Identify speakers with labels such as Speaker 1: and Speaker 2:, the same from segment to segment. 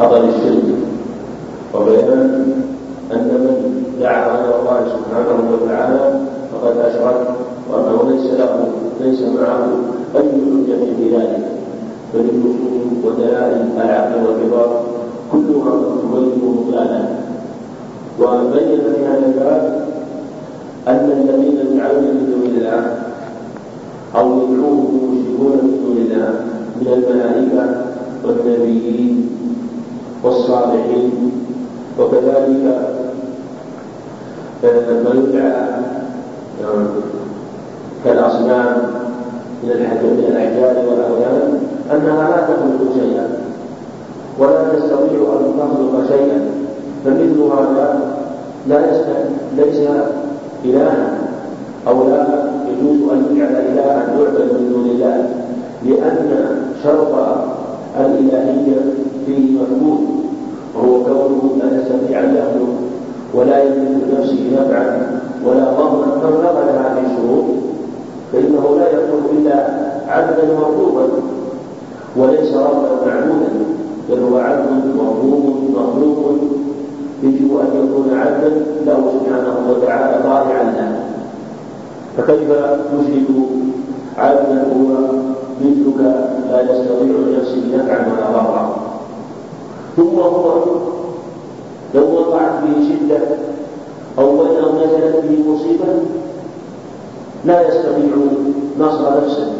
Speaker 1: خبر اس سے فكيف يشرك عبدا هو مثلك لا يستطيع لنفسه نفعا ولا ضرا ثم هو لو وقعت به شدة أو أنه نزلت به مصيبة لا يستطيع نصر نفسه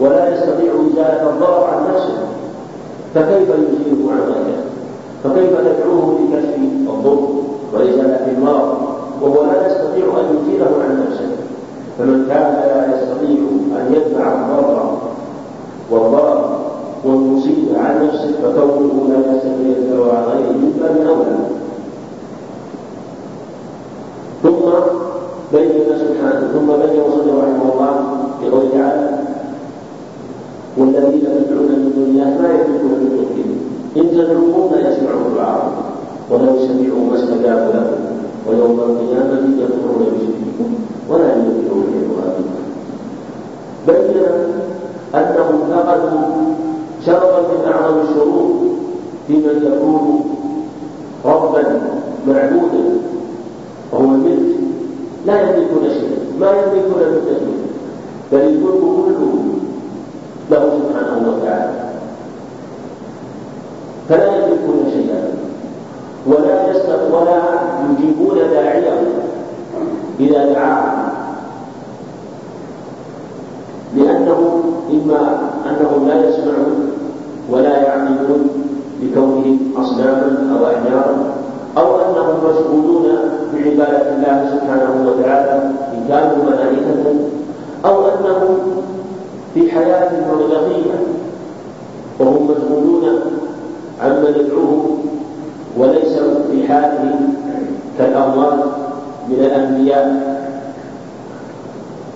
Speaker 1: ولا يستطيع إزالة الضرر عن نفسه. فكيف يزيله عن غيره فكيف تدعوه لكشف الضر وإزالة المرض وهو لا يستطيع أن يزيله عن نفسه؟ فمن كان لا يستطيع أن يدفع الضرر والضرر والمصيبة عن نفسه فكونه لا يستطيع الدفع عن غيره من أولى ثم بين سبحانه ثم بين وصلى رحمه الله بقوله تعالى والذين تدعون من دون الله ما يملكون من دونه إن تدعوهم لا يسمعون دعاءهم ولو سمعوا ما استجابوا لكم ويوم القيامة يكفرون بشرككم بين أنهم فقدوا شرطا من أعظم الشروط في من يكون ربا معبودا وهو الملك لا يملكون شيئا ما يملكون من تدبير بل الملك كله له سبحانه وتعالى فلا يملكون شيئا ولا ولا يجيبون داعيه اذا دعاهم لانهم اما انهم لا يسمعون ولا يعقلون بكونهم اصناما أو احجارا أو أنهم مشغولون بعبادة الله سبحانه وتعالى إن كانوا ملائكة أو أنهم في حياة مرغبية وهم مشغولون عما يدعوهم وليس في حاله كالأموات من الأنبياء.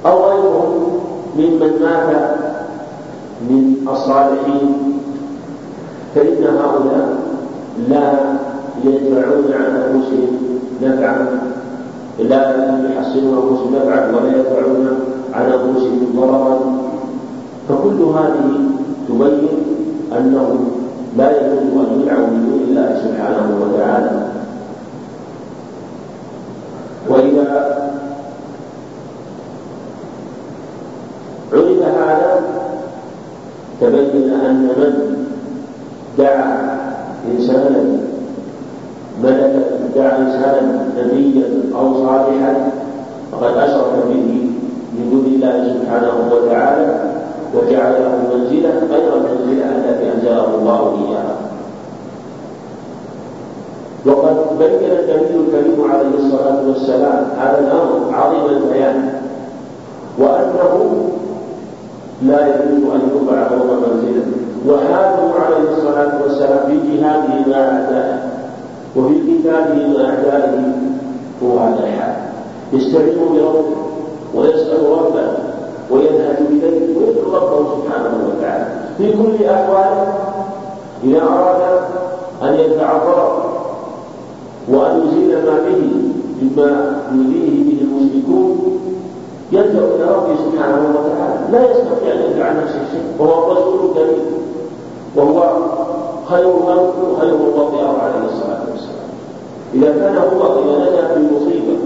Speaker 1: أو غيرهم ممن مات من الصالحين فإن هؤلاء لا يدفعون عن أنفسهم نفعا لا يحصلون انفسهم نفعا ولا يدفعون عن انفسهم ضررا. فكل هذه تبين أنه لا يجوز أن يدعوا من دون الله سبحانه وتعالى. وإذا عرف هذا تبين أن من دعا إنسانا ملكا دعا إنسانا نبيا أو صالحا فقد أشرك به دون الله سبحانه وتعالى وجعل له منزله غير المنزله التي أنزله الله اياها وقد بين النبي الكريم عليه الصلاة والسلام هذا الأمر عظيم البيان وأنه لا يجوز أن يرفع فوق منزله وحاله عليه الصلاة والسلام في جهاده مع أعدائه وفي كتابه وأعدائه هو هذا الحال. يستعين بربه ويسأل ربه وينهج إليه ويدعو ربه سبحانه وتعالى. في كل أحواله إذا أراد أن يدفع الضرر وأن يزيل ما به مما يؤذيه به المشركون يلجأ إلى ربه سبحانه وتعالى. لا يستطيع أن يدفع عن نفسه شيء وهو الرسول الكريم وهو خير الخلق وخير الوضع عليه الصلاة والسلام. إذا كان هو إذا نزل في مصيبة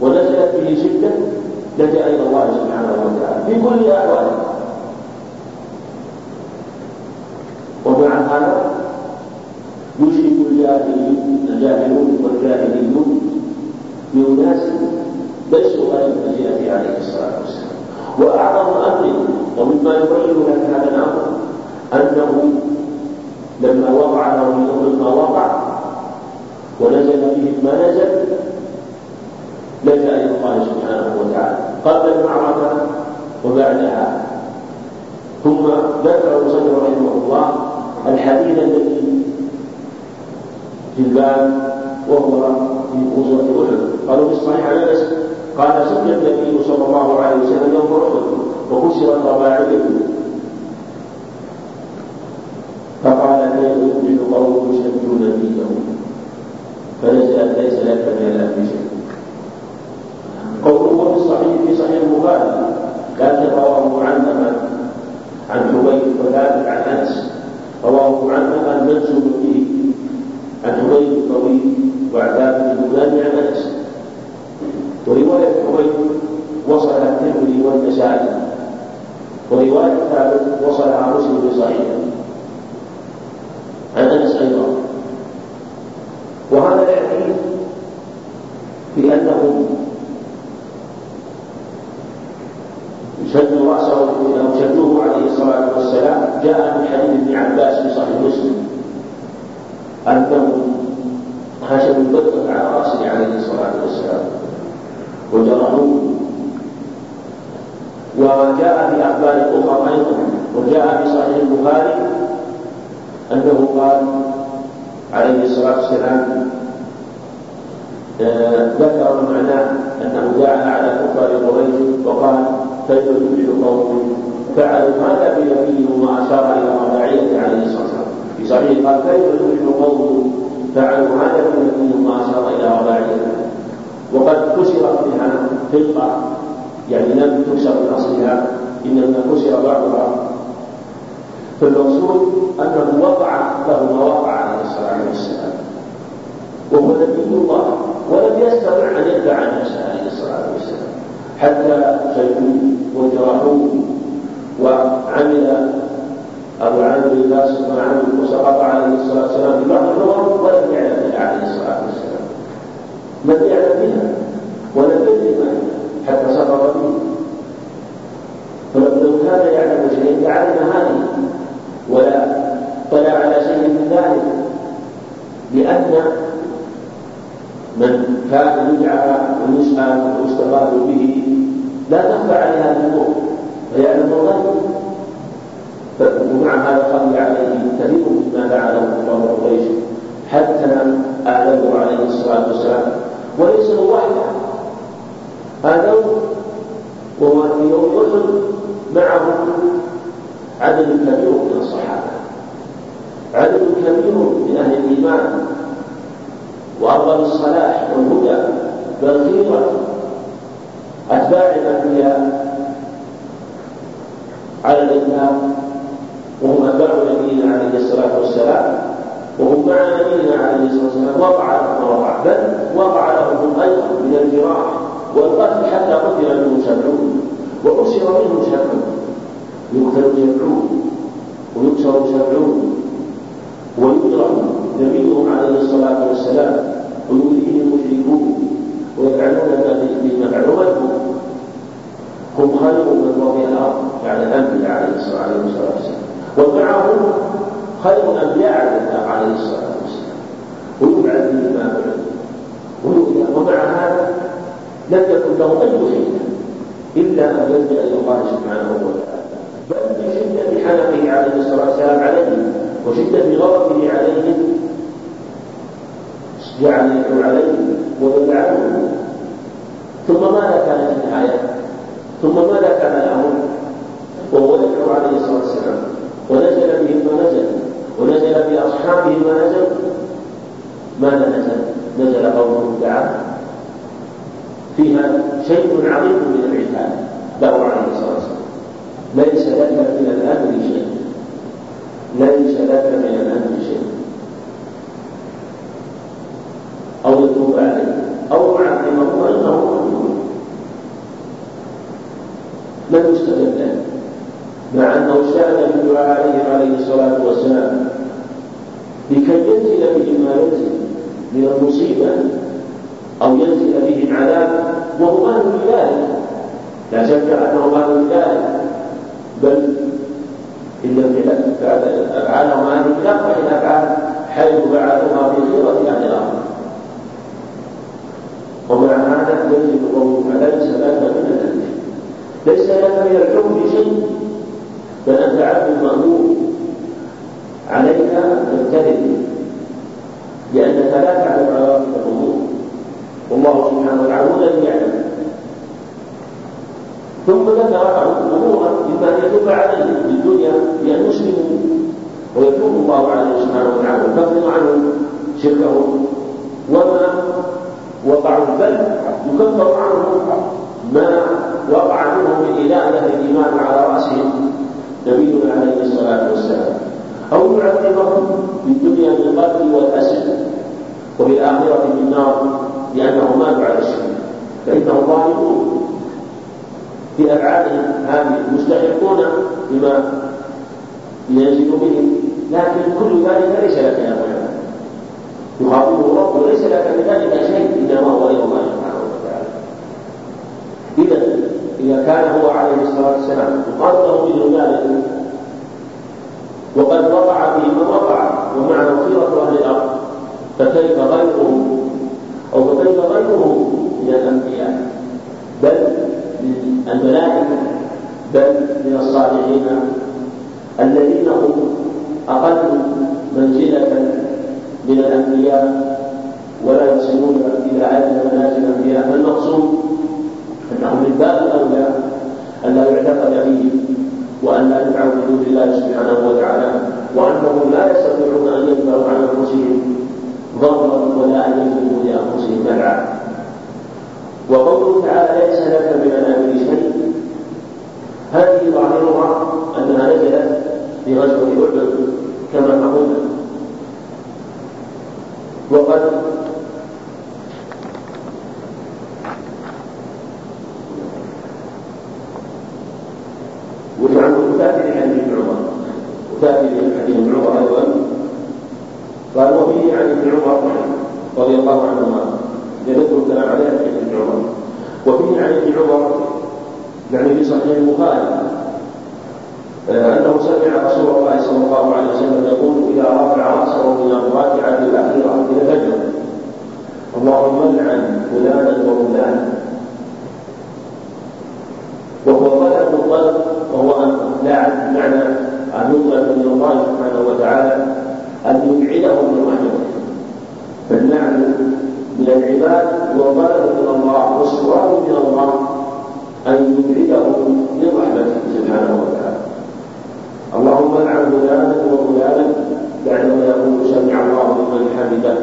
Speaker 1: ونزلت به شدة لجأ إلى الله سبحانه وتعالى في كل أحواله. شيخوه وجرحوه وعمل أبو عامر الباسط ما عمل وسقط عليه الصلاة والسلام في بعض اللغة ولم يعلم بها عليه الصلاة والسلام. لم يعلم بها ولم يدري حتى سقط به. فلو كان يعلم شيئا لعلم هذه. ولا طلع على شيء من ذلك. لأن من كان يدعى ويسأل ويستغاث به لا تخفى عليه هذه الأمور فيعلم الغيب ومع هذا خفي عليه كثير مما فعله كفار قريش حتى اعلمه عليه الصلاة والسلام. وليس هو وحده هذا وهو في يوم أحد معه عدد كبير من الصحابة. عدد كبير من أهل الإيمان. وأفضل الصلاح والهدى بل أتباع الأنبياء على الإطلاق وهم أتباع نبينا عليه الصلاة والسلام وهم مع نبينا عليه الصلاة والسلام وقع لهم وقع بل وقع لهم أيضا من الجراح والقتل حتى قتل منهم سبعون وأسر منهم سبعون يقتل سبعون ويكسر سبعون ويجرح نبيهم عليه الصلاة والسلام ويؤذيه المشركون. ويفعلون فعلوا هم خير من وضع الأرض بعد الأنبياء عليه الصلاة والسلام. ومعهم خير الأنبياء عليه الصلاة والسلام. ويبعد به ما بعد. ومع هذا لم يكن له أي حيلة إلا أن يلجأ إلى الله سبحانه وتعالى. بل بشدة حنقه عليه الصلاة والسلام عليهم وشدة غضبه عليهم جعل يدعو عليهم ويلعنهم ثم ماذا كانت النهاية؟ ثم ماذا كان الأمر؟ وهو يدعو عليه الصلاة والسلام ونزل بهم ما نزل ونزل بأصحابه ما نزل ماذا نزل؟ نزل قوله تعالى فيها شيء عظيم من العتاب له عليه الصلاة والسلام ليس لك من الأمر شيء ليس لك من الأمر شيء أو يتوب عليه أو يعذبه فإنه مظلوم يستجب له مع أنه سأل بالدعاء عليه عليه الصلاة والسلام لكي ينزل بهم ما ينزل من المصيبة أو ينزل بهم عذاب وهو أهل لذلك لا شك أنه أهل لذلك بل إن أفعالهم أهل الكتاب فإن أفعال حيث فعلوها في خيرة أهل الأرض ومع هذا يجب قوله فليس لك من ليس لك من الحكم شيء. بل أنت عبد مأمور عليك تمتثل لأنك لا تعلم عواقب الأمور. والله سبحانه وتعالى هو الذي يعلم. ثم ذكر امورا مما يتوب عليهم في الدنيا بان يسلموا ويتوب الله عليه سبحانه وتعالى ويكفر عنهم شركهم وما وقعوا بل يكفر عنهم ما وقع منهم من الإيمان على رأسهم نبينا عليه الصلاة والسلام. أو يعذبهم في الدنيا بالقتل والأسر وفي الآخرة بالنار لأنه ماتوا على الشرك. فإنهم ظالمون. في أفعالهم هذه مستحقون بما ينزل بهم. لكن كل ذلك ليس لك يا محمد يخاطبه الرب وليس لك من ذلك شيء إنما هو غير الله سبحانه وتعالى. إذا إذا كان هو عليه الصلاة والسلام يقال له مثل ذلك وقد وقع به من وقع ومع خيرة أهل الأرض. فكيف غيره أو فكيف غيره من الأنبياء؟ بل من الملائكة بل من الصالحين الذين هم أقل منزلة من الأنبياء ولا يصلون إلى أدنى منازل الأنبياء. فالمقصود أنهم من باب الأولى. أن لا يعتقد فيهم وأن لا يدعوا بدون الله سبحانه وتعالى وأنهم لا يستطيعون أن يدفعوا عن أنفسهم ضرا ولا أن يجلبوا لأنفسهم نفعا. وقوله تعالى ليس لك من الأمر شيء هذه ظاهرها أنها نزلت في غزوة أحد كما قلنا وقد وتعالى وتأتي حديث ابن عمر وتأتي حديث ابن عمر أيضا قال وفيه عن ابن عمر رضي الله عنهما يذكر الكلام عليه حديث ابن عمر وفيه عن ابن عمر يعني في صحيح البخاري أنه سمع رسول الله صلى الله عليه وسلم يقول إذا رفع رأسه من الراكعة الأخيرة إلى الفجر اللهم لعن فلانا وفلانا وهو طلب الطلب وهو أن لعن بمعنى أن يطلب من الله سبحانه وتعالى أن يبعده من رحمته فاللعن من العباد والطلب من الله والسؤال من الله أن يبعده من رحمته سبحانه وتعالى اللهم العن فلانا وفلانا بعدما يقول سمع الله لمن حمده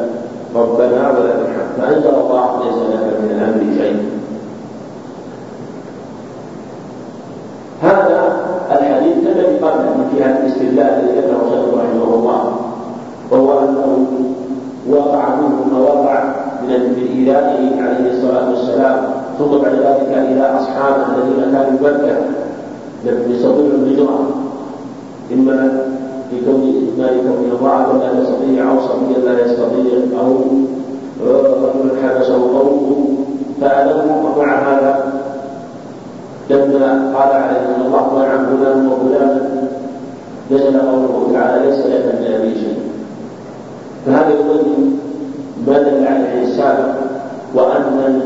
Speaker 1: ربنا ولك الحمد فانزل الله ليس لك من الامر شيء هذا الحديث الذي قبله في هذا الاستدلال الذي ذكره شيخ رحمه الله وهو انه وقع منه ما وقع من ايذائه عليه الصلاه والسلام ثم بعد ذلك إلى اصحابه الذين كانوا بمكه يستطيعوا الهجره إما لكون ما لكونه ضعفا لا يستطيع أو صبيا لا يستطيع أو رجل حبسه قومه فألموا ومع هذا. لما قال عليه الله عن فلان وفلان نزل قوله تعالى ليس لك من أبي شيء. فهذا يبين ما دل عليه السابق وأن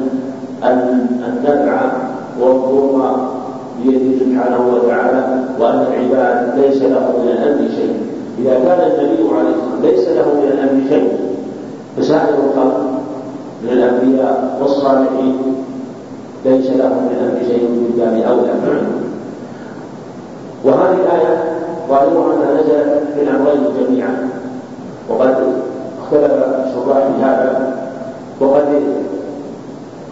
Speaker 1: النفع والضر بيده سبحانه وتعالى وأن العباد ليس له من الأمر شيء. إذا كان النبي عليه الصلاة ليس له من الأمر شيء فسائر الخلق من الأنبياء والصالحين ليس له من الأمر شيء من باب أولى وهذه الآية ظاهرها أنها نزلت في الأمرين جميعا. وقد اختلف الشراح في هذا وقد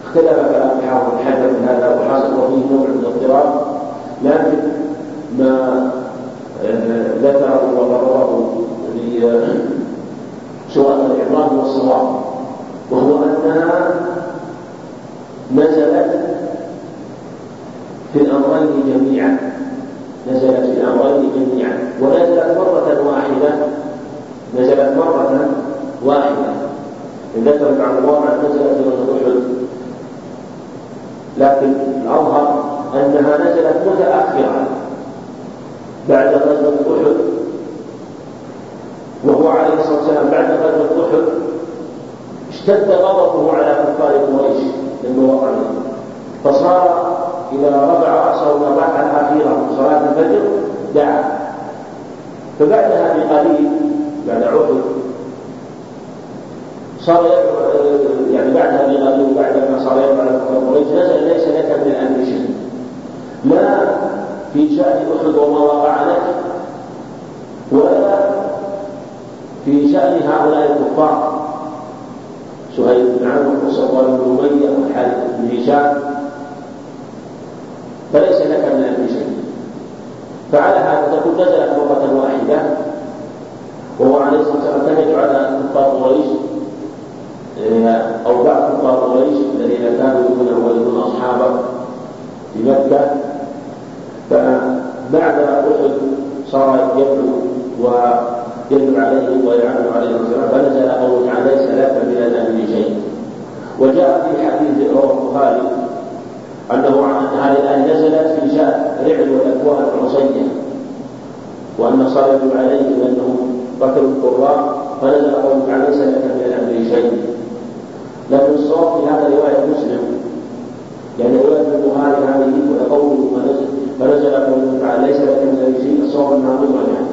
Speaker 1: اختلف كلام حافظ الحجر في هذا وحصل فيه نوع من الاضطراب لكن ما آه، ذكره وقرره سؤال العمران والصواب وهو أنها نزلت في الأمرين جميعا نزلت في الأمرين جميعا ونزلت مرة واحدة نزلت مرة واحدة. ذكر بعض المواضع نزلت في أحد لكن الأظهر أنها نزلت متأخرة بعد غزوة أحد. وهو عليه الصلاة والسلام بعد غزوة أحد اشتد غضبه على كفار قريش لما وقع فصار إذا رفع رأسه الركعة الأخيرة من صلاة الفجر دعا. فبعدها بقليل بعد عهد صار يعني بعدها بقليل بعد ما صار يدعو على قريش نزل ليس لك من الأمر شيء لا في شأن أحد وما وقع لك ولا في شأن هؤلاء الكفار. سهيل بن عمرو وصفوان بن أمية والحارث بن هشام. فليس لك من الأمر شيء فعلى هذا تكون نزلت مرة واحدة. وهو عليه الصلاة والسلام كان يجعل كفار قريش. أو بعض كفار قريش الذين كانوا يكونون ولدون أصحابه في مكة فبعد أحد صار يدعو ويدعو عليهم ويعلم عليهم الصلاة فنزل قوله تعالى ليس لك من الأمر شيء وجاء في حديث رواه البخاري أنه هذه الآية نزلت في شأن رعل والأكوان العصية وأن صار يدعو عليهم أنهم قتلوا القراء فنزل قوله تعالى ليس لك من الأمر شيء لكن الصواب في هذا رواية مسلم. لأن رواية البخاري هذه وقوله فنزل قوله تعالى ليس لك من شيء الصواب أنها مضمنة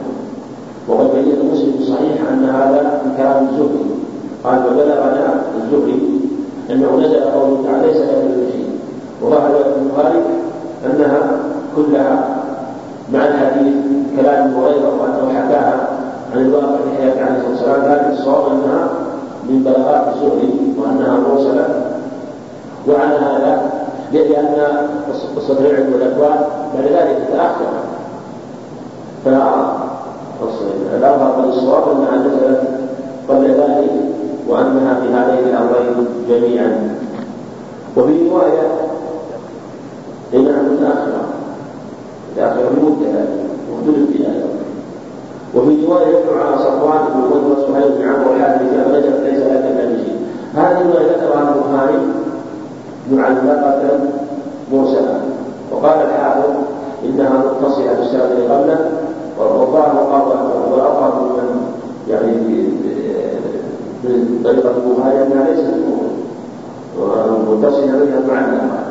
Speaker 1: وقد بين مسلم صحيح أن هذا من كلام الزهري قال وبلغنا الزهري أنه نزل قوله تعالى ليس لك من شيء وظهر رواية البخاري أنها كلها مع الحديث كلام هريرة وأنه حكاها عن الواقع في حياة عليه الصلاة والسلام. لكن الصواب أنها من بلاغات الزهري وأنها مرسلة وعلى هذا لأن قصة العلم والأكوان بعد ذلك تتأخر فالأظهر قد الصواب أنها نزلت قبل ذلك وأنها في هذين الأمرين جميعا. وفي رواية إنها متأخرة متأخرة بمدة ذلك وفي رواية يدعو على صفوان بن أمية وسهيل بن عمرو والحارث بن أبي ليس لك شيء هذه الرواية ذكرها البخاري معلقة مرسلة. وقال الحافظ إنها متصلة بالسند اللي قبله والظاهر والأظهر من يعني من طريقة البخاري أنها ليست متصلة بها معلقة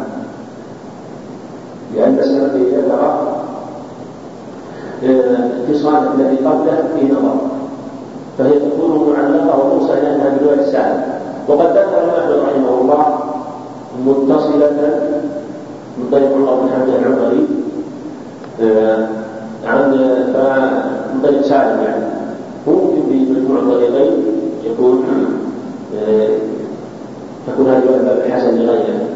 Speaker 1: لأن السند ذكر اتصال الذي قبله في نظر. فهي تكون معلقة وموصى لأنها برواية السعد وقد ذكر أحمد رحمه الله متصلة من طريق الله بن حمد العمري آه، عن من طريق سالم يعني. ممكن بمجموع طريقين يكون آه، تكون هذه الرواية الحسن لغيره.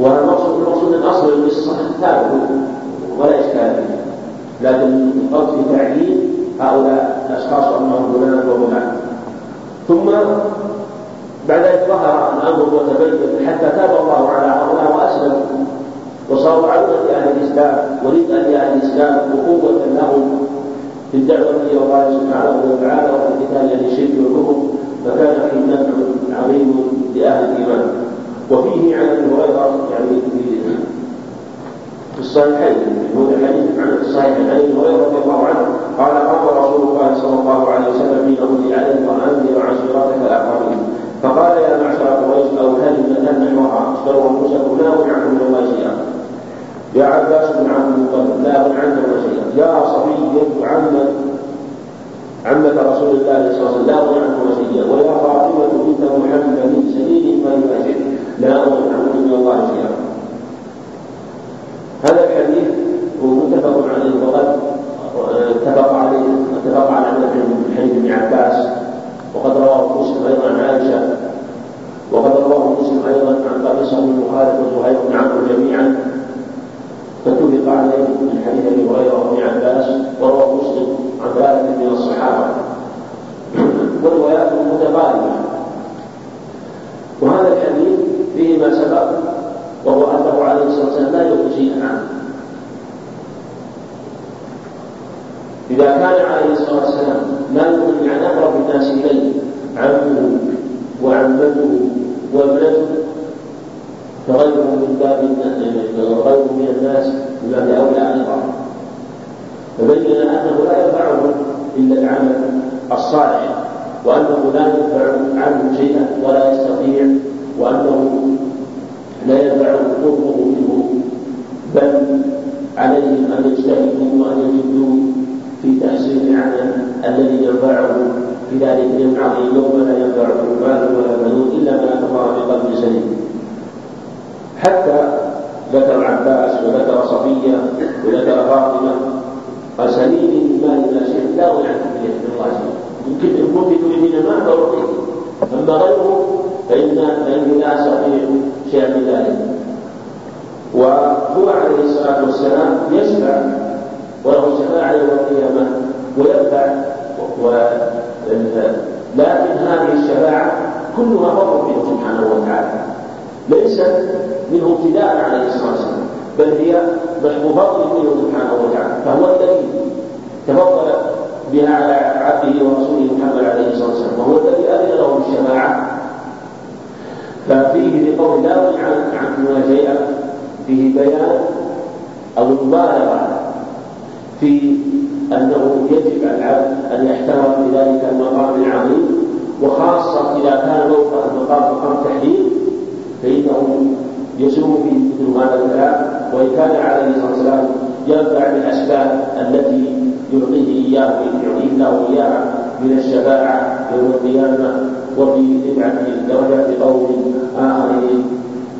Speaker 1: والمقصود المقصود من اصل القصة ثابت ولا إشكال فيه. لكن القصد في تعيين هؤلاء الأشخاص أنهم فلان وفلان ثم بعد ذلك ظهر الامر وتبين حتى تاب الله على هؤلاء واسلموا وصاروا عودة أهل الإسلام ورزقا لأهل الإسلام وقوة لهم في الدعوة إلى الله سبحانه وتعالى وفي قتال أهل الشرك والكفر فكان فيه نفع عظيم لأهل الإيمان. وفيه عن أبي هريرة يعني في الصحيحين هو الحديث عن الصحيحين عن ابي هريره رضي الله عنه قال قال رسول الله صلى الله عليه وسلم في امري عليه وأنذر عشيرتك الأقربين فقال يا معشر قريش أو كلمه نحوها اشتروا انفسكم لا اغني من الله شيئا يا عباس بن عبد المطلب لا اغني من شيئا يا صفي عمة عمة رسول الله صلى الله عليه وسلم لا عنكم شيئا ويا فاطمة بنت محمد سبيل ما يؤجر لا اغني عنكم من الله شيئا هذا الحديث هو متفق عليه وقد اتفق عليه اتفق على من حديث ابن عباس وقد رواه مسلم أيضا عن عائشه مخالف وزهير بن عمرو جميعا فكل
Speaker 2: واتفق عليه من حديث أبي هريرة وابن عباس وروى مسلم عن ثلاثة من الصحابة. والروايات متقاربه وهذا الحديث فيه ما سبق وهو أنه عليه الصلاة والسلام لا شيئا عنه إذا كان عليه الصلاة والسلام لا يغني عن أقرب الناس إليه عمه وعمته وابنته فغيره من الناس من باب أولى أيضا فبين أنه لا ينفعه إلا العمل الصالح وأنه لا يدفع عنه شيئا ولا يستطيع وأنه لا يدفع قربه منه. بل عليهم أن يجتهدوا وأن يجدوا في تحسين العمل الذي ينفعه في ذلك اليوم العظيم يوم لا ينفع مال ولا بنون إلا ما أتى بقلب سليم حتى ذكر عباس وذكر صفية وذكر فاطمة. قال سليم من مال لا شيء لا غنى عنك بيد الله شيء. يمكن إن كنت تريدين المال فأعطيك أما غيره فإن فإني لا أستطيع شيئا من ذلك. وهو عليه الصلاة والسلام يشفع وله شفاعة يوم القيامة وينفع لكن هذه الشفاعة كلها فضل منه سبحانه وتعالى. ليست منه ابتداء عليه الصلاة والسلام بل هي فضل منه سبحانه وتعالى. فهو الذي تفضل بها على عبده ورسوله محمد عليه الصلاة والسلام. وهو الذي أذن له بالشفاعة. ففيه بقول لا عن عنكم شيئا فيه بيان أو المبالغة في أنه يجب على العبد أن يحترم في ذلك المقام العظيم وخاصة إذا كان موقع المقام مقام تحليل فإنه يسوء في مثل هذا الكلام وإن كان عليه الصلاة والسلام ينفع بالأسباب التي يعطيه إياه يعطيه الله إياها من الشفاعة يوم القيامة وفي رفعة درجات قوم آخرين.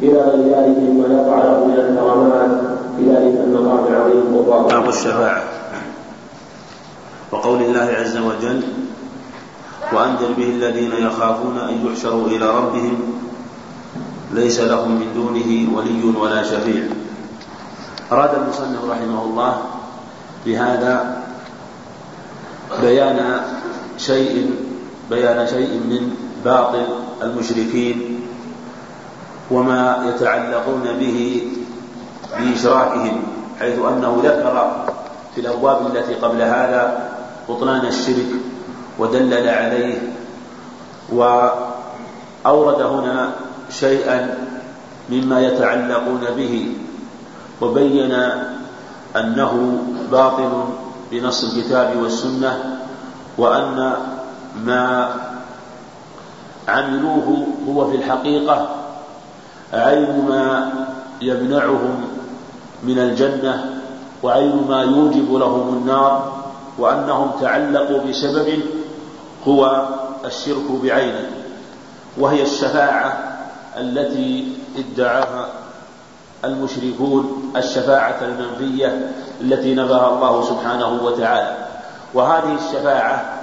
Speaker 2: إلى غير ذلك مما يقع له من الكرامات في ذلك المقام العظيم
Speaker 1: باب الشفاعة. وقول الله عز وجل وأنذر به الذين يخافون أن يحشروا إلى ربهم ليس لهم من دونه ولي ولا شفيع. أراد المصنف رحمه الله بهذا بيان شيء بيان شيء من باطل المشركين وما يتعلقون به بإشراكهم حيث أنه ذكر في الأبواب التي قبل هذا بطلان الشرك ودلل عليه وأورد هنا شيئا مما يتعلقون به وبين أنه باطل بنص الكتاب والسنة وأن ما عملوه هو في الحقيقة عين ما يمنعهم من الجنة وعين ما يوجب لهم النار وأنهم تعلقوا بسبب هو الشرك بعينه وهي الشفاعة التي ادعاها المشركون الشفاعة المنفية التي نفاها الله سبحانه وتعالى. وهذه الشفاعة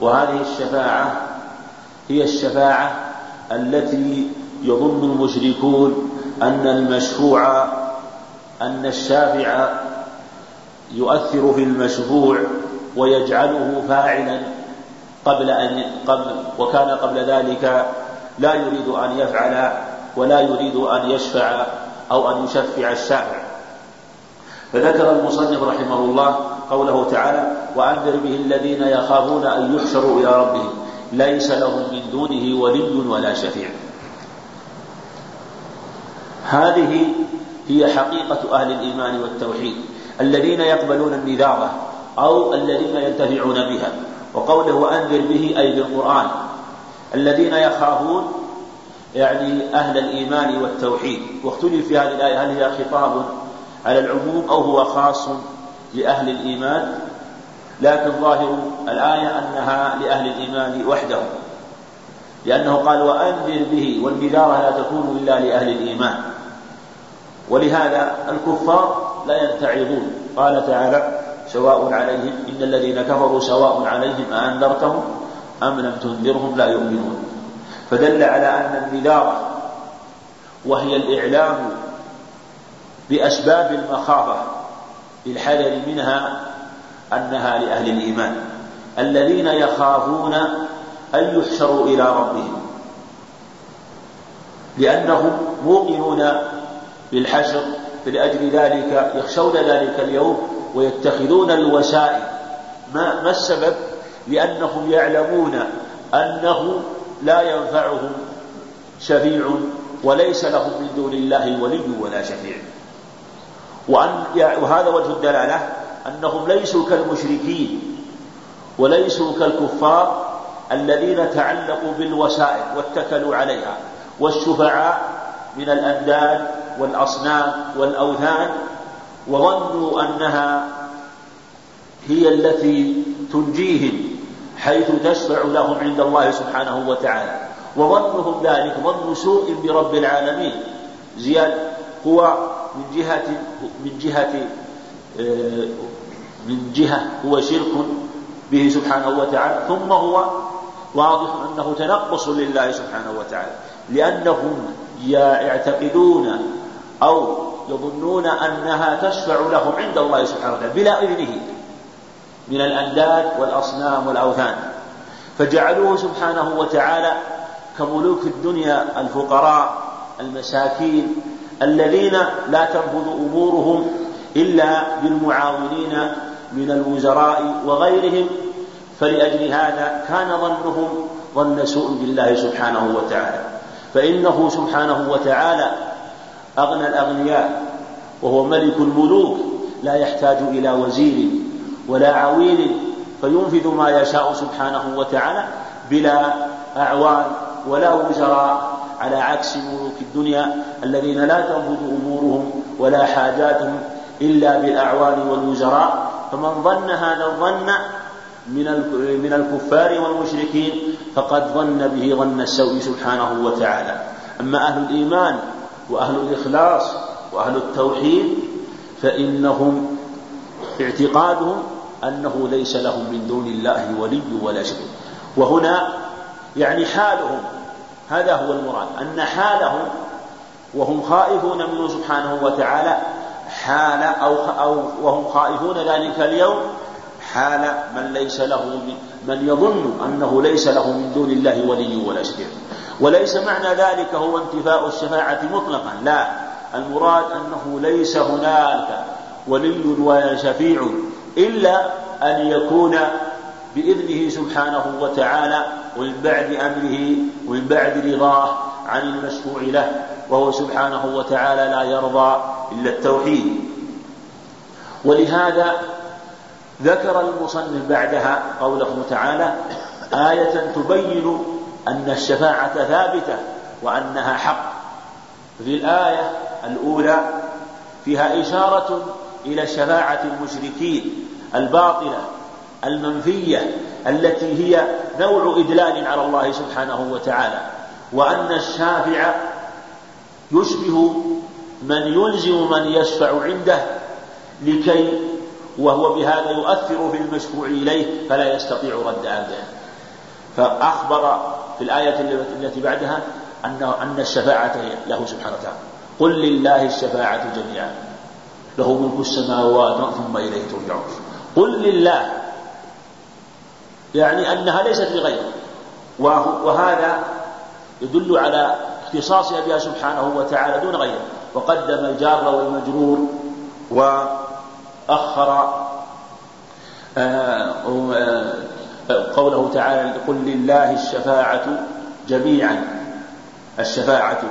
Speaker 1: وهذه الشفاعة هي الشفاعة التي يظن المشركون أن المشفوع أن الشافع يؤثر في المشفوع ويجعله فاعلا قبل أن قبل وكان قبل ذلك لا يريد أن يفعل ولا يريد أن يشفع أو أن يشفع الشافع. فذكر المصنف رحمه الله قوله تعالى وأنذر به الذين يخافون أن يحشروا إلى ربهم ليس لهم من دونه ولي ولا شفيع. هذه هي حقيقة أهل الإيمان والتوحيد الذين يقبلون النذارة أو الذين ينتفعون بها. وقوله وأنذر به أي بالقرآن الذين يخافون يعني أهل الإيمان والتوحيد. واختلف في هذه الآية هل هي خطاب على العموم أو هو خاص لأهل الإيمان؟ لكن ظاهر الآية أنها لأهل الإيمان وحدهم. لأنه قال وأنذر به والنذارة لا تكون إلا لأهل الإيمان. ولهذا الكفار لا يتعظون قال تعالى سواء عليهم إن الذين كفروا سواء عليهم أأنذرتهم؟ أم لم تنذرهم؟ لا يؤمنون. فدل على أن النذارة وهي الإعلام بأسباب المخافة بالحذر منها أنها لأهل الإيمان. الذين يخافون أن يحشروا إلى ربهم. لأنهم موقنون بالحشر فلأجل ذلك يخشون ذلك اليوم ويتخذون الوسائل. ما, ما السبب؟ لأنهم يعلمون أنه لا ينفعهم شفيع وليس لهم من دون الله ولي ولا شفيع. وأن وهذا وجه الدلالة أنهم ليسوا كالمشركين وليسوا كالكفار الذين تعلقوا بالوسائل واتكلوا عليها والشفعاء من الأنداد والأصنام والأوثان وظنوا أنها هي التي تنجيهم حيث تشفع لهم عند الله سبحانه وتعالى. وظنهم ذلك ظن سوء برب العالمين. زياد هو من جهة من جهة آه، من جهة هو شرك به سبحانه وتعالى ثم هو واضح أنه تنقص لله سبحانه وتعالى. لأنهم يعتقدون أو يظنون أنها تشفع لهم عند الله سبحانه وتعالى بلا إذنه. من الأنداد والأصنام والأوثان. فجعلوه سبحانه وتعالى كملوك الدنيا الفقراء المساكين الذين لا تنفذ أمورهم إلا بالمعاونين من الوزراء وغيرهم. فلأجل هذا كان ظنهم ظن سوء بالله سبحانه وتعالى. فإنه سبحانه وتعالى أغنى الأغنياء وهو ملك الملوك لا يحتاج إلى وزير. ولا عويل فينفذ ما يشاء سبحانه وتعالى بلا أعوان ولا وزراء على عكس ملوك الدنيا الذين لا تنفذ أمورهم ولا حاجاتهم إلا بالأعوان والوزراء. فمن ظن هذا الظن من من الكفار والمشركين فقد ظن به ظن السوء سبحانه وتعالى. أما أهل الإيمان وأهل الإخلاص وأهل التوحيد فإنهم اعتقادهم أنه ليس لهم من دون الله ولي ولا شيء وهنا يعني حالهم هذا هو المراد. أن حالهم وهم خائفون منه سبحانه وتعالى حال أو, أو وهم خائفون ذلك اليوم حال من ليس له من, من يظن أنه ليس له من دون الله ولي ولا شفيع. وليس معنى ذلك هو انتفاء الشفاعة مطلقا لا. المراد أنه ليس هناك ولي ولا شفيع. إلا أن يكون بإذنه سبحانه وتعالى ومن بعد أمره ومن بعد رضاه عن المشفوع له وهو سبحانه وتعالى لا يرضى إلا التوحيد. ولهذا ذكر المصنف بعدها قوله تعالى آية تبين أن الشفاعة ثابتة وأنها حق. في الآية الأولى فيها إشارة إلى شفاعة المشركين. الباطلة المنفية التي هي نوع إدلال على الله سبحانه وتعالى. وأن الشافع يشبه من يلزم من يشفع عنده لكي وهو بهذا يؤثر في المشفوع إليه فلا يستطيع رد أمره فأخبر في الآية التي بعدها أن أن الشفاعة له سبحانه وتعالى. قل لله الشفاعة جميعا. له ملك السماوات ثم إليه ترجعون. قل لله. يعني أنها ليست لغيره. وهذا يدل على اختصاصها بها سبحانه وتعالى دون غيره. وقدم الجار والمجرور وأخر آه، آه، قوله تعالى قل لله الشفاعة جميعا. الشفاعة.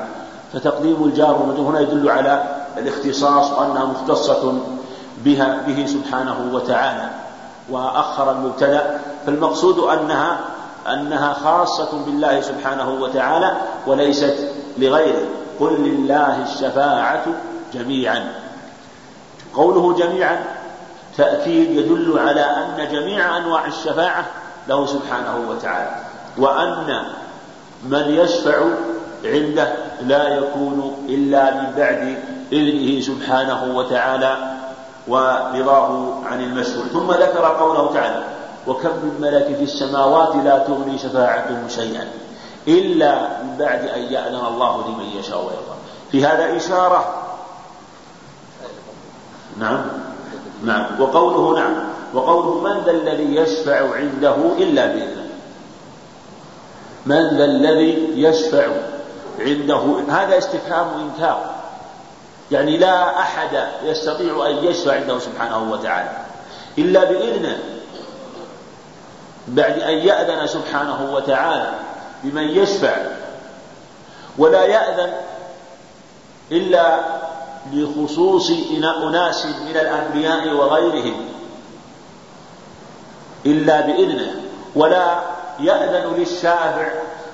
Speaker 1: فتقديم الجار والمجرور هنا يدل على الاختصاص وأنها مختصة بها به سبحانه وتعالى وأخر المبتدأ فالمقصود أنها أنها خاصة بالله سبحانه وتعالى وليست لغيره. قل لله الشفاعة جميعا. قوله جميعا تأكيد يدل على أن جميع أنواع الشفاعة له سبحانه وتعالى وأن من يشفع عنده لا يكون إلا من بعد إذنه سبحانه وتعالى ورضاه عن المشروع ثم ذكر قوله تعالى وكم من ملك في السماوات لا تغني شفاعتهم شيئا إلا من بعد أن يأذن الله لمن يشاء ويرضى. في هذا إشارة. نعم. نعم. وقوله نعم. وقوله من ذا الذي يشفع عنده إلا بإذنه. من ذا الذي يشفع عنده. هذا استفهام إنكار يعني لا أحد يستطيع أن يشفع عنده سبحانه وتعالى إلا بإذنه. بعد أن يأذن سبحانه وتعالى بمن يشفع ولا يأذن إلا لخصوص أناس من الأنبياء وغيرهم إلا بإذنه ولا يأذن للشافع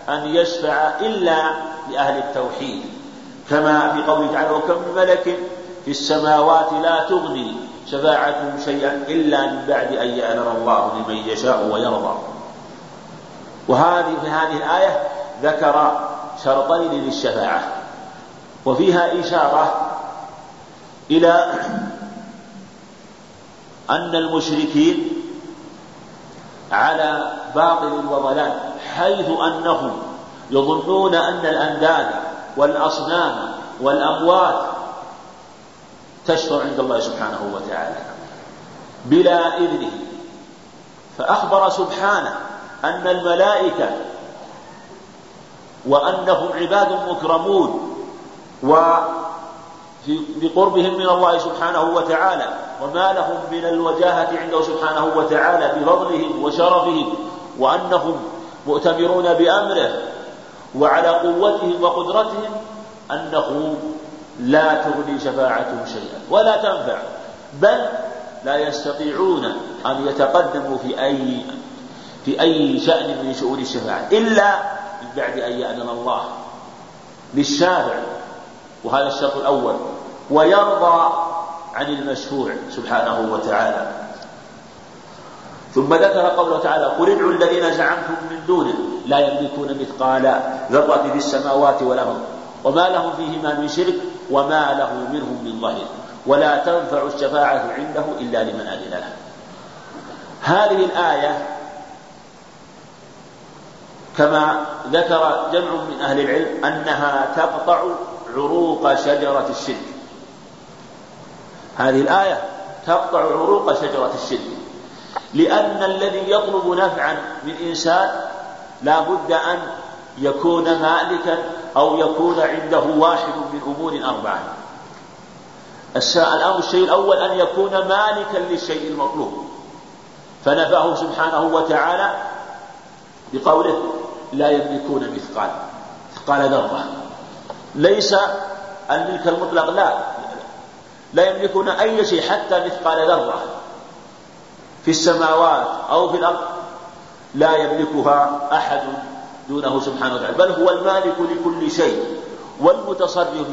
Speaker 1: أن يشفع إلا لأهل التوحيد. كما في قوله تعالى وكم من ملك في السماوات لا تغني شفاعتهم شيئا إلا من بعد أن يأذن الله لمن يشاء ويرضى. وهذه في هذه الآية ذكر شرطين للشفاعة. وفيها إشارة إلى أن المشركين على باطل وضلال حيث أنهم يظنون أن الأنداد والأصنام والأموات تشفع عند الله سبحانه وتعالى بلا إذنه. فأخبر سبحانه أن الملائكة وأنهم عباد مكرمون و بقربهم من الله سبحانه وتعالى وما لهم من الوجاهة عنده سبحانه وتعالى بفضلهم وشرفهم وأنهم مؤتمرون بأمره وعلى قوتهم وقدرتهم أنه لا تغني شفاعتهم شيئا ولا تنفع بل لا يستطيعون أن يتقدموا في أي في أي شأن من شؤون الشفاعة إلا من بعد أن يأذن الله للشافع وهذا الشرط الأول ويرضى عن المشفوع سبحانه وتعالى. ثم ذكر قوله تعالى قل ادعوا الذين زعمتم من دونه لا يملكون مثقال ذرة في السماوات والأرض وما لهم فيهما من شرك وما له منهم من ظهير ولا تنفع الشفاعة عنده إلا لمن أذن له. هذه الآية كما ذكر جمع من أهل العلم أنها تقطع عروق شجرة الشرك. هذه الآية تقطع عروق شجرة الشرك. لأن الذي يطلب نفعا من إنسان لا بد أن يكون مالكا أو يكون عنده واحد من أمور أربعة. الأمر الشيء الأول أن يكون مالكا للشيء المطلوب. فنفاه سبحانه وتعالى بقوله لا يملكون مثقال مثقال ذرة. ليس الملك المطلق لا لا يملكون أي شيء حتى مثقال ذرة. في السماوات أو في الأرض لا يملكها أحد دونه سبحانه وتعالى بل هو المالك لكل شيء والمتصرف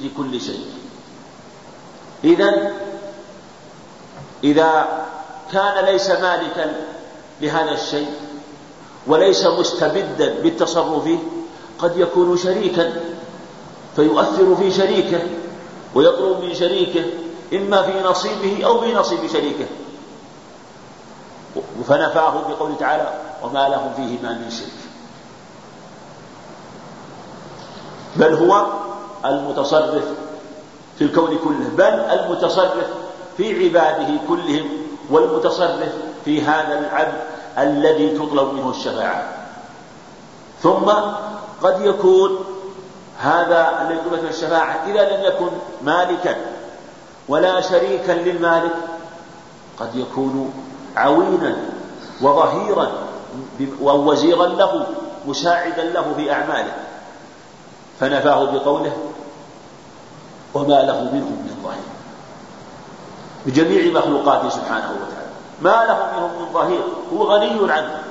Speaker 1: في كل شيء. إذا إذا كان ليس مالكا لهذا الشيء وليس مستبدا بالتصرف قد يكون شريكا فيؤثر في شريكه ويطلب من شريكه إما في نصيبه أو في نصيب شريكه. فنفاه بقوله تعالى وما لهم فيهما من شرك. بل هو المتصرف في الكون كله بل المتصرف في عباده كلهم والمتصرف في هذا العبد الذي تطلب منه الشفاعة. ثم قد يكون هذا الذي يطلب منه الشفاعة إذا لم يكن مالكا ولا شريكا للمالك قد يكون عوينا وظهيرا ووزيرا له مساعدا له في أعماله. فنفاه بقوله وما له منهم من ظهير. بجميع مخلوقاته سبحانه وتعالى. ما له منهم من ظهير. هو غني عنه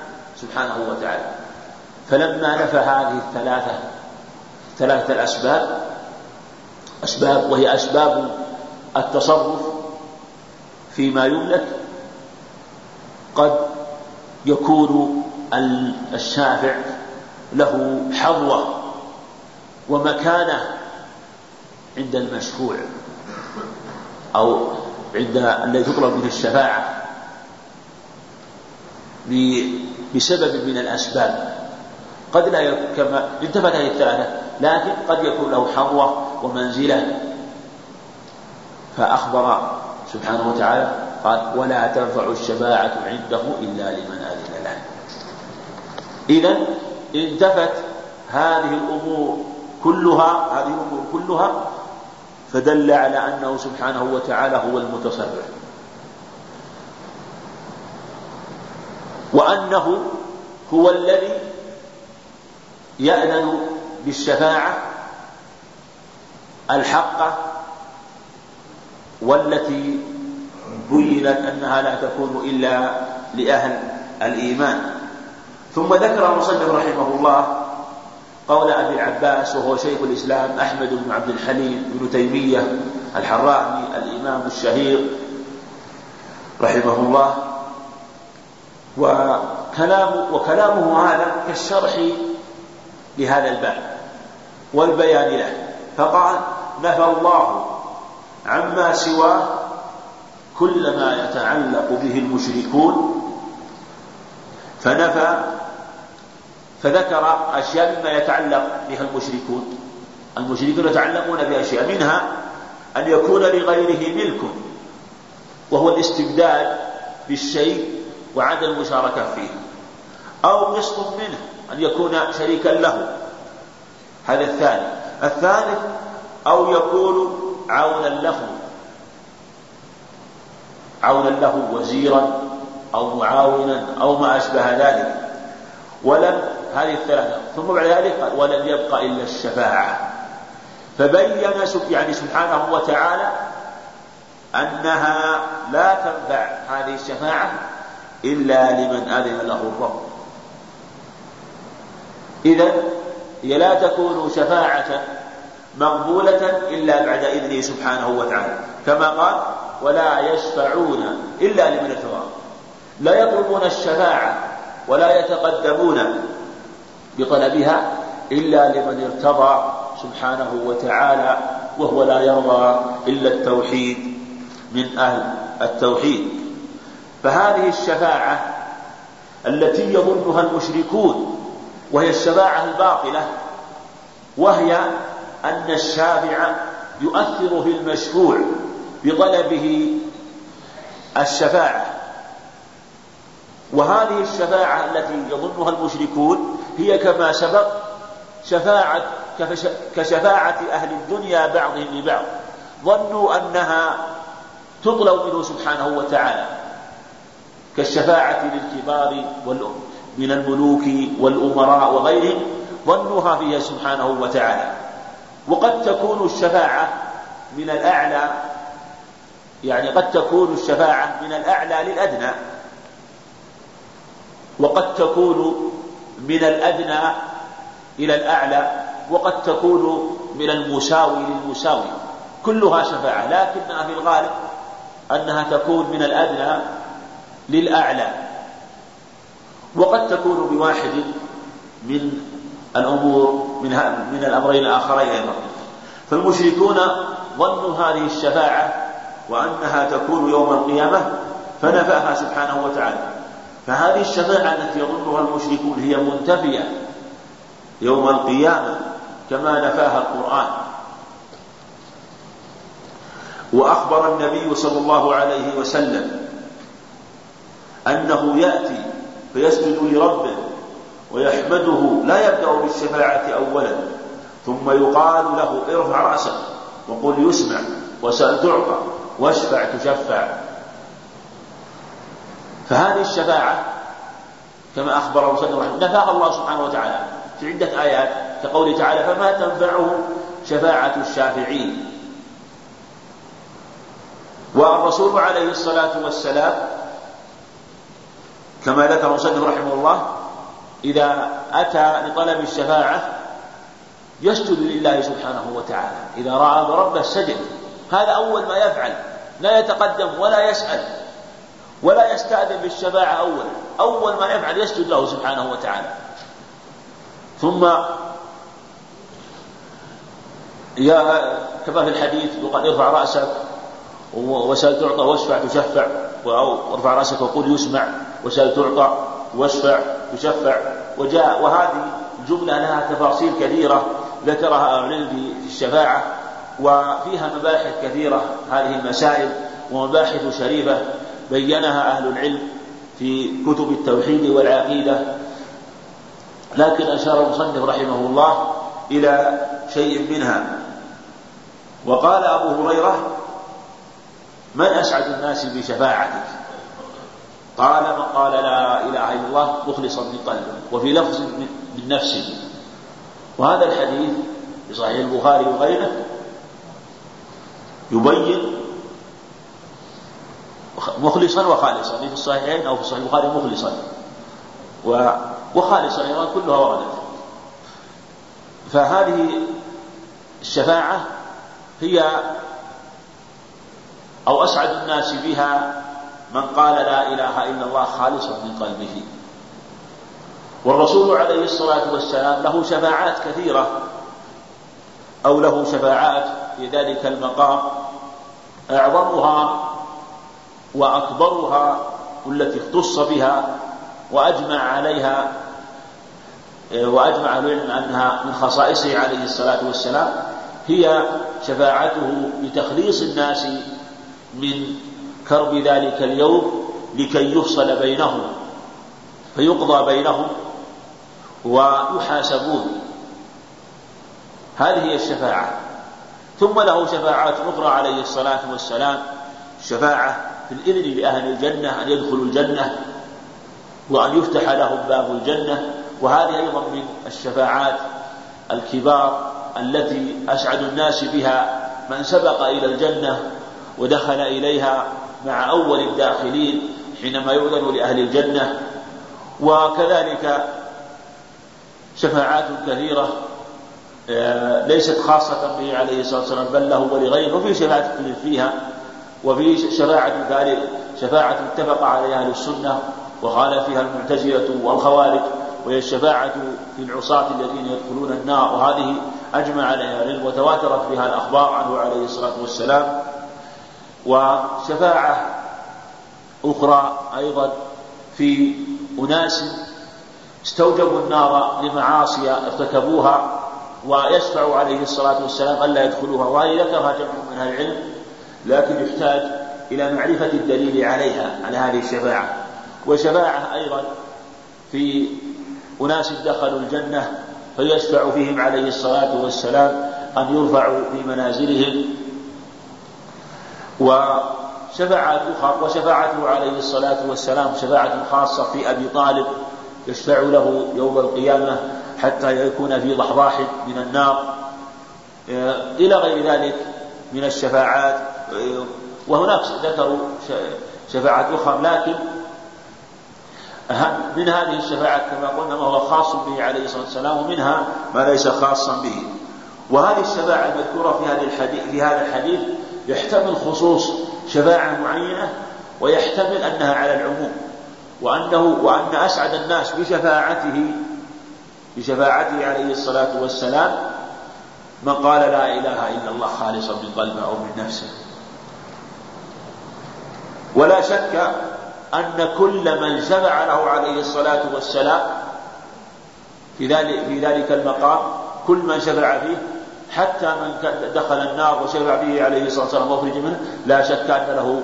Speaker 1: سبحانه وتعالى. فلما نفى هذه الثلاثة ثلاثة الأسباب أسباب وهي أسباب التصرف فيما يملك قد يكون الشافع له حظوة ومكانة عند المشفوع أو عند الذي تطلب منه الشفاعة بسبب من الأسباب. قد لا كما انتفت هذه الثلاثة لكن قد يكون له حظوة ومنزلة. فأخبر سبحانه وتعالى قال ولا تنفع الشفاعة عنده إلا لمن أذن له إذا انتفت هذه الأمور كلها هذه الأمور كلها فدل على أنه سبحانه وتعالى هو المتصرف. وأنه هو الذي يأذن بالشفاعة الحقة والتي بينت أنها لا تكون إلا لأهل الإيمان. ثم ذكر المصنف رحمه الله قول أبي العباس وهو شيخ الإسلام أحمد بن عبد الحليم بن تيمية الحراني الإمام الشهير رحمه الله. وكلام وكلامه هذا كالشرح لهذا الباب والبيان له. فقال نفى الله عما سواه كل ما يتعلق به المشركون فنفى فذكر أشياء مما يتعلق بها المشركون. المشركون يتعلقون بأشياء منها أن يكون لغيره ملك وهو الاستبدال بالشيء وعدم المشاركة فيه. أو قسط منه أن يكون شريكا له. هذا الثاني. الثالث أو يكون عونا له. عونا له وزيرا أو معاونا أو ما أشبه ذلك. ولم هذه الثلاثة ثم بعد ذلك قال ولم يبق إلا الشفاعة. فبين يعني سبحانه وتعالى أنها لا تنفع هذه الشفاعة إلا لمن أذن له الرب. إذا هي لا تكون شفاعة مقبولة إلا بعد إذنه سبحانه وتعالى. كما قال ولا يشفعون إلا لمن ارتضى لا يطلبون الشفاعة ولا يتقدمون بطلبها إلا لمن ارتضى سبحانه وتعالى وهو لا يرضى إلا التوحيد من أهل التوحيد. فهذه الشفاعة التي يظنها المشركون وهي الشفاعة الباطلة وهي أن الشافع يؤثر في المشفوع. بطلبه الشفاعة. وهذه الشفاعة التي يظنها المشركون هي كما سبق شفاعة كشفاعة أهل الدنيا بعضهم لبعض. ظنوا أنها تطلب منه سبحانه وتعالى كالشفاعة للكبار من الملوك والأمراء وغيرهم. ظنوها فيها سبحانه وتعالى. وقد تكون الشفاعة من الأعلى يعني قد تكون الشفاعة من الأعلى للأدنى وقد تكون من الأدنى إلى الأعلى وقد تكون من المساوي للمساوي. كلها شفاعة لكنها في الغالب أنها تكون من الأدنى للأعلى. وقد تكون بواحد من الأمور من من الأمرين الآخرين أيضا. فالمشركون ظنوا هذه الشفاعة وأنها تكون يوم القيامة فنفاها سبحانه وتعالى. فهذه الشفاعة التي يظنها المشركون هي منتفية يوم القيامة كما نفاها القرآن. وأخبر النبي صلى الله عليه وسلم أنه يأتي فيسجد لربه ويحمده لا يبدأ بالشفاعة أولا ثم يقال له ارفع رأسك وقل يسمع وسأل تعطى. واشفع تشفع. فهذه الشفاعة كما أخبر مسلم رحمه نفاها الله سبحانه وتعالى. في عدة آيات كقوله تعالى فما تنفعه شفاعة الشافعين. والرسول عليه الصلاة والسلام كما ذكر مسلم رحمه الله إذا أتى لطلب الشفاعة يسجد لله سبحانه وتعالى. إذا رأى ربه سجد هذا أول ما يفعل لا يتقدم ولا يسأل ولا يستأذن بالشفاعة أولا أول ما يفعل يسجد له سبحانه وتعالى. ثم يا كما في الحديث وقد ارفع رأسك وسأل تعطى واشفع تشفع أو ارفع رأسك وقل يسمع وسأل تعطى واشفع تشفع. وجاء وهذه الجملة لها تفاصيل كثيرة ذكرها أهل العلم في الشفاعة. وفيها مباحث كثيرة هذه المسائل ومباحث شريفة بينها أهل العلم في كتب التوحيد والعقيدة. لكن أشار المصنف رحمه الله إلى شيء منها. وقال أبو هريرة من أسعد الناس بشفاعتك؟ قال من قال لا إله إلا الله مخلصا من قلبه وفي لفظ من نفسه. وهذا الحديث في صحيح البخاري وغيره يبين مخلصا وخالصا في الصحيحين أو في صحيح البخاري مخلصا. وخالصا أيضا كلها وردت. فهذه الشفاعة هي أو أسعد الناس بها من قال لا إله إلا الله خالصا من قلبه. والرسول عليه الصلاة والسلام له شفاعات كثيرة أو له شفاعات في ذلك المقام أعظمها وأكبرها والتي اختص بها وأجمع عليها وأجمع العلم أنها من خصائصه عليه الصلاة والسلام هي شفاعته بتخليص الناس من كرب ذلك اليوم لكي يفصل بينهم فيقضى بينهم ويحاسبون. هذه هي الشفاعة. ثم له شفاعات أخرى عليه الصلاة والسلام الشفاعة في الإذن لأهل الجنة أن يدخلوا الجنة وأن يفتح لهم باب الجنة. وهذه أيضا من الشفاعات الكبار التي أسعد الناس بها من سبق إلى الجنة ودخل إليها مع أول الداخلين حينما يؤذن لأهل الجنة. وكذلك شفاعات كثيرة ليست خاصة به عليه الصلاة والسلام بل له ولغيره وفي شفاعة فيها وفي شفاعة ذلك شفاعة اتفق عليها أهل السنة وقال فيها المعتزلة والخوارج وهي الشفاعة في العصاة الذين يدخلون النار وهذه أجمع عليها العلم وتواترت بها الأخبار عنه عليه الصلاة والسلام. وشفاعة أخرى أيضا في أناس استوجبوا النار لمعاصي ارتكبوها ويشفع عليه الصلاة والسلام ألا يدخلوها. وهذه ذكرها جمع من أهل العلم لكن يحتاج إلى معرفة الدليل عليها على هذه الشفاعة. وشفاعة أيضا في أناس دخلوا الجنة فيشفع فيهم عليه الصلاة والسلام أن يرفعوا في منازلهم. وشفاعات أخرى وشفاعته عليه الصلاة والسلام شفاعة خاصة في أبي طالب يشفع له يوم القيامة. حتى يكون في ضحضاح من النار إلى غير ذلك من الشفاعات وهناك ذكروا شفاعات أخرى لكن من هذه الشفاعات كما قلنا ما هو خاص به عليه الصلاة والسلام ومنها ما ليس خاصا به. وهذه الشفاعة المذكورة في هذا الحديث في هذا الحديث يحتمل خصوص شفاعة معينة ويحتمل أنها على العموم وأنه وأن أسعد الناس بشفاعته بشفاعته عليه الصلاة والسلام من قال لا إله إلا الله خالصا من قلبه أو من نفسه. ولا شك أن كل من شفع له عليه الصلاة والسلام في ذلك في ذلك المقام كل من شفع فيه حتى من دخل النار وشفع به عليه الصلاة والسلام مخرج منه لا شك أن له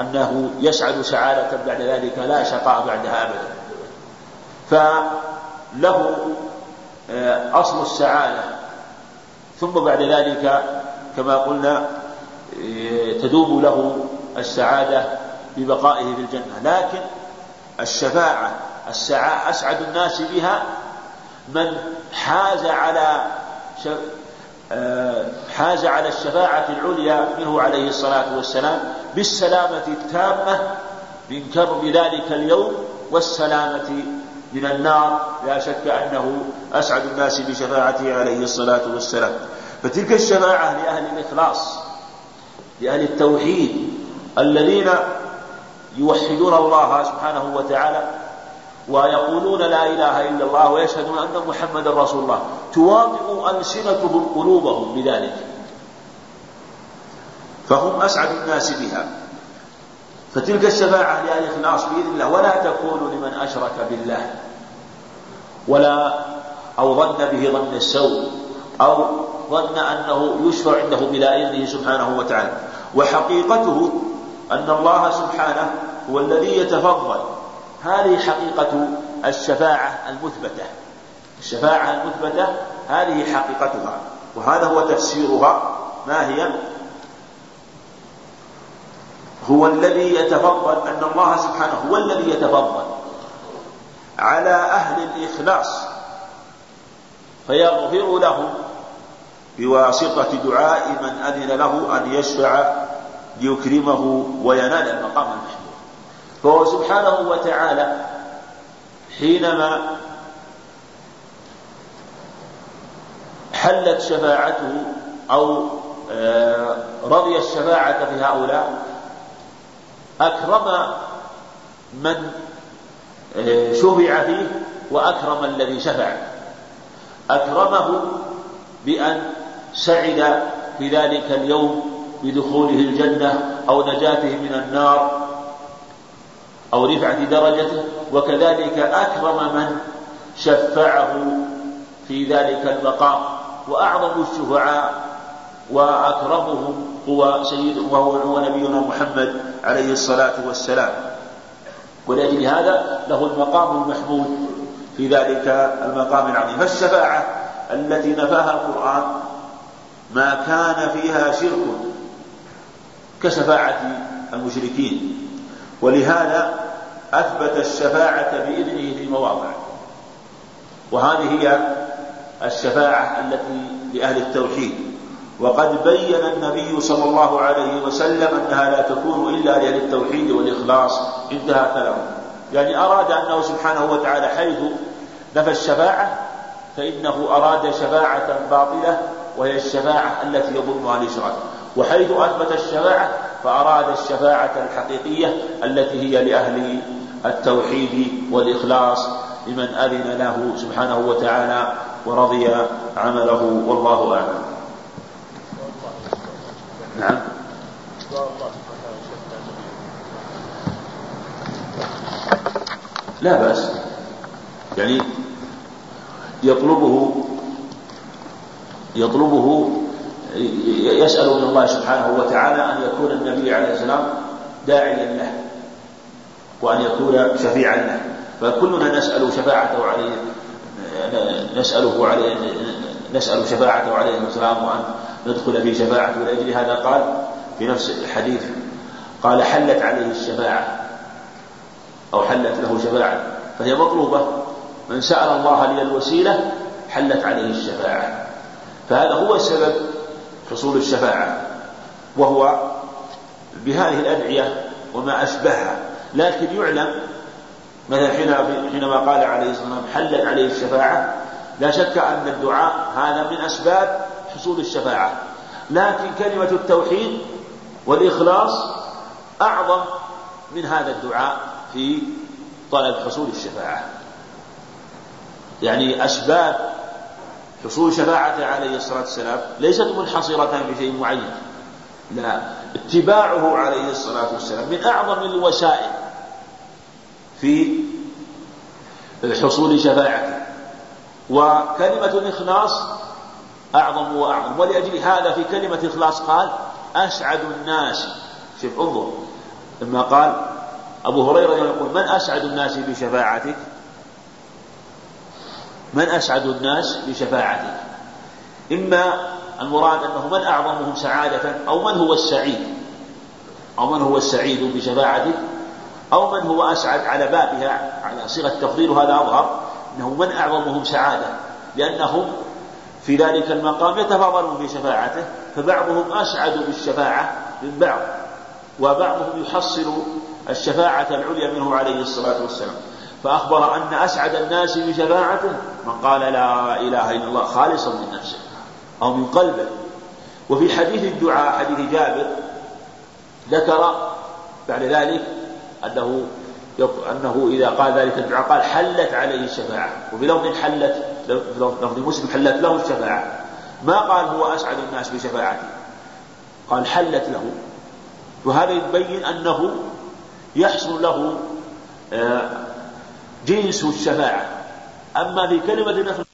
Speaker 1: أنه يسعد سعادة بعد ذلك لا شقاء بعدها أبدا. فله آه، أصل السعادة. ثم بعد ذلك كما قلنا آه، تدوم له السعادة ببقائه في الجنة. لكن الشفاعة السعاء أسعد الناس بها من حاز على آه، حاز على الشفاعة العليا منه عليه الصلاة والسلام بالسلامة التامة من كرب ذلك اليوم والسلامة من النار لا شك أنه أسعد الناس بشفاعته عليه الصلاة والسلام. فتلك الشفاعة لأهل الإخلاص لأهل التوحيد الذين يوحدون الله سبحانه وتعالى ويقولون لا إله إلا الله ويشهدون أن محمدا رسول الله تواطئ ألسنتهم قلوبهم بذلك. فهم أسعد الناس بها. فتلك الشفاعة لأهل الإخلاص بإذن الله ولا تكون لمن أشرك بالله ولا أو ظن به ظن السوء أو ظن أنه يشفع عنده بلا إذنه سبحانه وتعالى. وحقيقته أن الله سبحانه هو الذي يتفضل هذه حقيقة الشفاعة المثبتة. الشفاعة المثبتة هذه حقيقتها وهذا هو تفسيرها ما هي؟ هو الذي يتفضل أن الله سبحانه هو الذي يتفضل على أهل الإخلاص فيغفر لهم بواسطة دعاء من أذن له أن يشفع ليكرمه وينال المقام المحمود. فهو سبحانه وتعالى حينما حلت شفاعته أو آه، رضي الشفاعة في هؤلاء أكرم من آه، شفع فيه وأكرم الذي شفع أكرمه بأن سعد في ذلك اليوم بدخوله الجنة أو نجاته من النار أو رفعة درجته وكذلك أكرم من شفعه في ذلك المقام وأعظم الشفعاء وأكرمهم هو سيد وهو هو نبينا محمد عليه الصلاة والسلام. ولأجل هذا له المقام المحمود في ذلك المقام العظيم. فالشفاعة التي نفاها القرآن ما كان فيها شرك كشفاعة المشركين. ولهذا أثبت الشفاعة بإذنه في مواضع. وهذه هي الشفاعة التي لأهل التوحيد. وقد بين النبي صلى الله عليه وسلم أنها لا تكون إلا لأهل التوحيد والإخلاص. انتهى كلامه. يعني أراد أنه سبحانه وتعالى حيث نفى الشفاعة فإنه أراد شفاعة باطلة وهي الشفاعة التي يظنها الإشراك وحيث أثبت الشفاعة فأراد الشفاعة الحقيقية التي هي لأهل التوحيد والإخلاص لمن أذن له سبحانه وتعالى ورضي عمله والله أعلم نعم لا بأس. يعني يطلبه يطلبه يسأل من الله سبحانه وتعالى أن يكون النبي عليه السلام داعيا له وأن يكون شفيعا له. فكلنا نسأل شفاعته عليه نسأله عليه نسأل شفاعته عليه السلام وأن ندخل في شفاعته. ولأجل هذا قال في نفس الحديث قال حلت عليه الشفاعة. أو حلت له شفاعة فهي مطلوبة. من سأل الله لي الوسيلة حلت عليه الشفاعة. فهذا هو سبب حصول الشفاعة وهو بهذه الأدعية وما أشبهها. لكن يعلم مثلا حينما قال عليه الصلاة والسلام حلت عليه الشفاعة لا شك أن الدعاء هذا من أسباب حصول الشفاعة. لكن كلمة التوحيد والإخلاص أعظم من هذا الدعاء. في طلب حصول الشفاعة. يعني أسباب حصول شفاعته عليه الصلاة والسلام ليست منحصرة بشيء معين. لا اتباعه عليه الصلاة والسلام من أعظم الوسائل في حصول شفاعته. وكلمة الإخلاص أعظم وأعظم. ولأجل هذا في كلمة الإخلاص قال أسعد الناس. شوف انظر لما قال أبو هريرة يقول من أسعد الناس بشفاعتك؟ من أسعد الناس بشفاعتك؟ إما المراد أنه من أعظمهم سعادة أو من هو السعيد أو من هو السعيد بشفاعتك أو من هو أسعد على بابها على صيغة التفضيل وهذا أظهر أنه من أعظمهم سعادة لأنهم في ذلك المقام يتفاضلون في شفاعته فبعضهم أسعد بالشفاعة من بعض وبعضهم يحصل الشفاعة العليا منه عليه الصلاة والسلام. فأخبر أن أسعد الناس بشفاعته من قال لا إله إلا الله خالصا من نفسه أو من قلبه. وفي حديث الدعاء حديث جابر ذكر بعد ذلك أنه أنه إذا قال ذلك الدعاء قال حلت عليه الشفاعة. وفي لفظ حلت لفظ مسلم حلت له الشفاعة. ما قال هو أسعد الناس بشفاعته قال حلت له. وهذا يبين أنه يحصل له آه، جنس الشفاعة. أما في كلمة النفل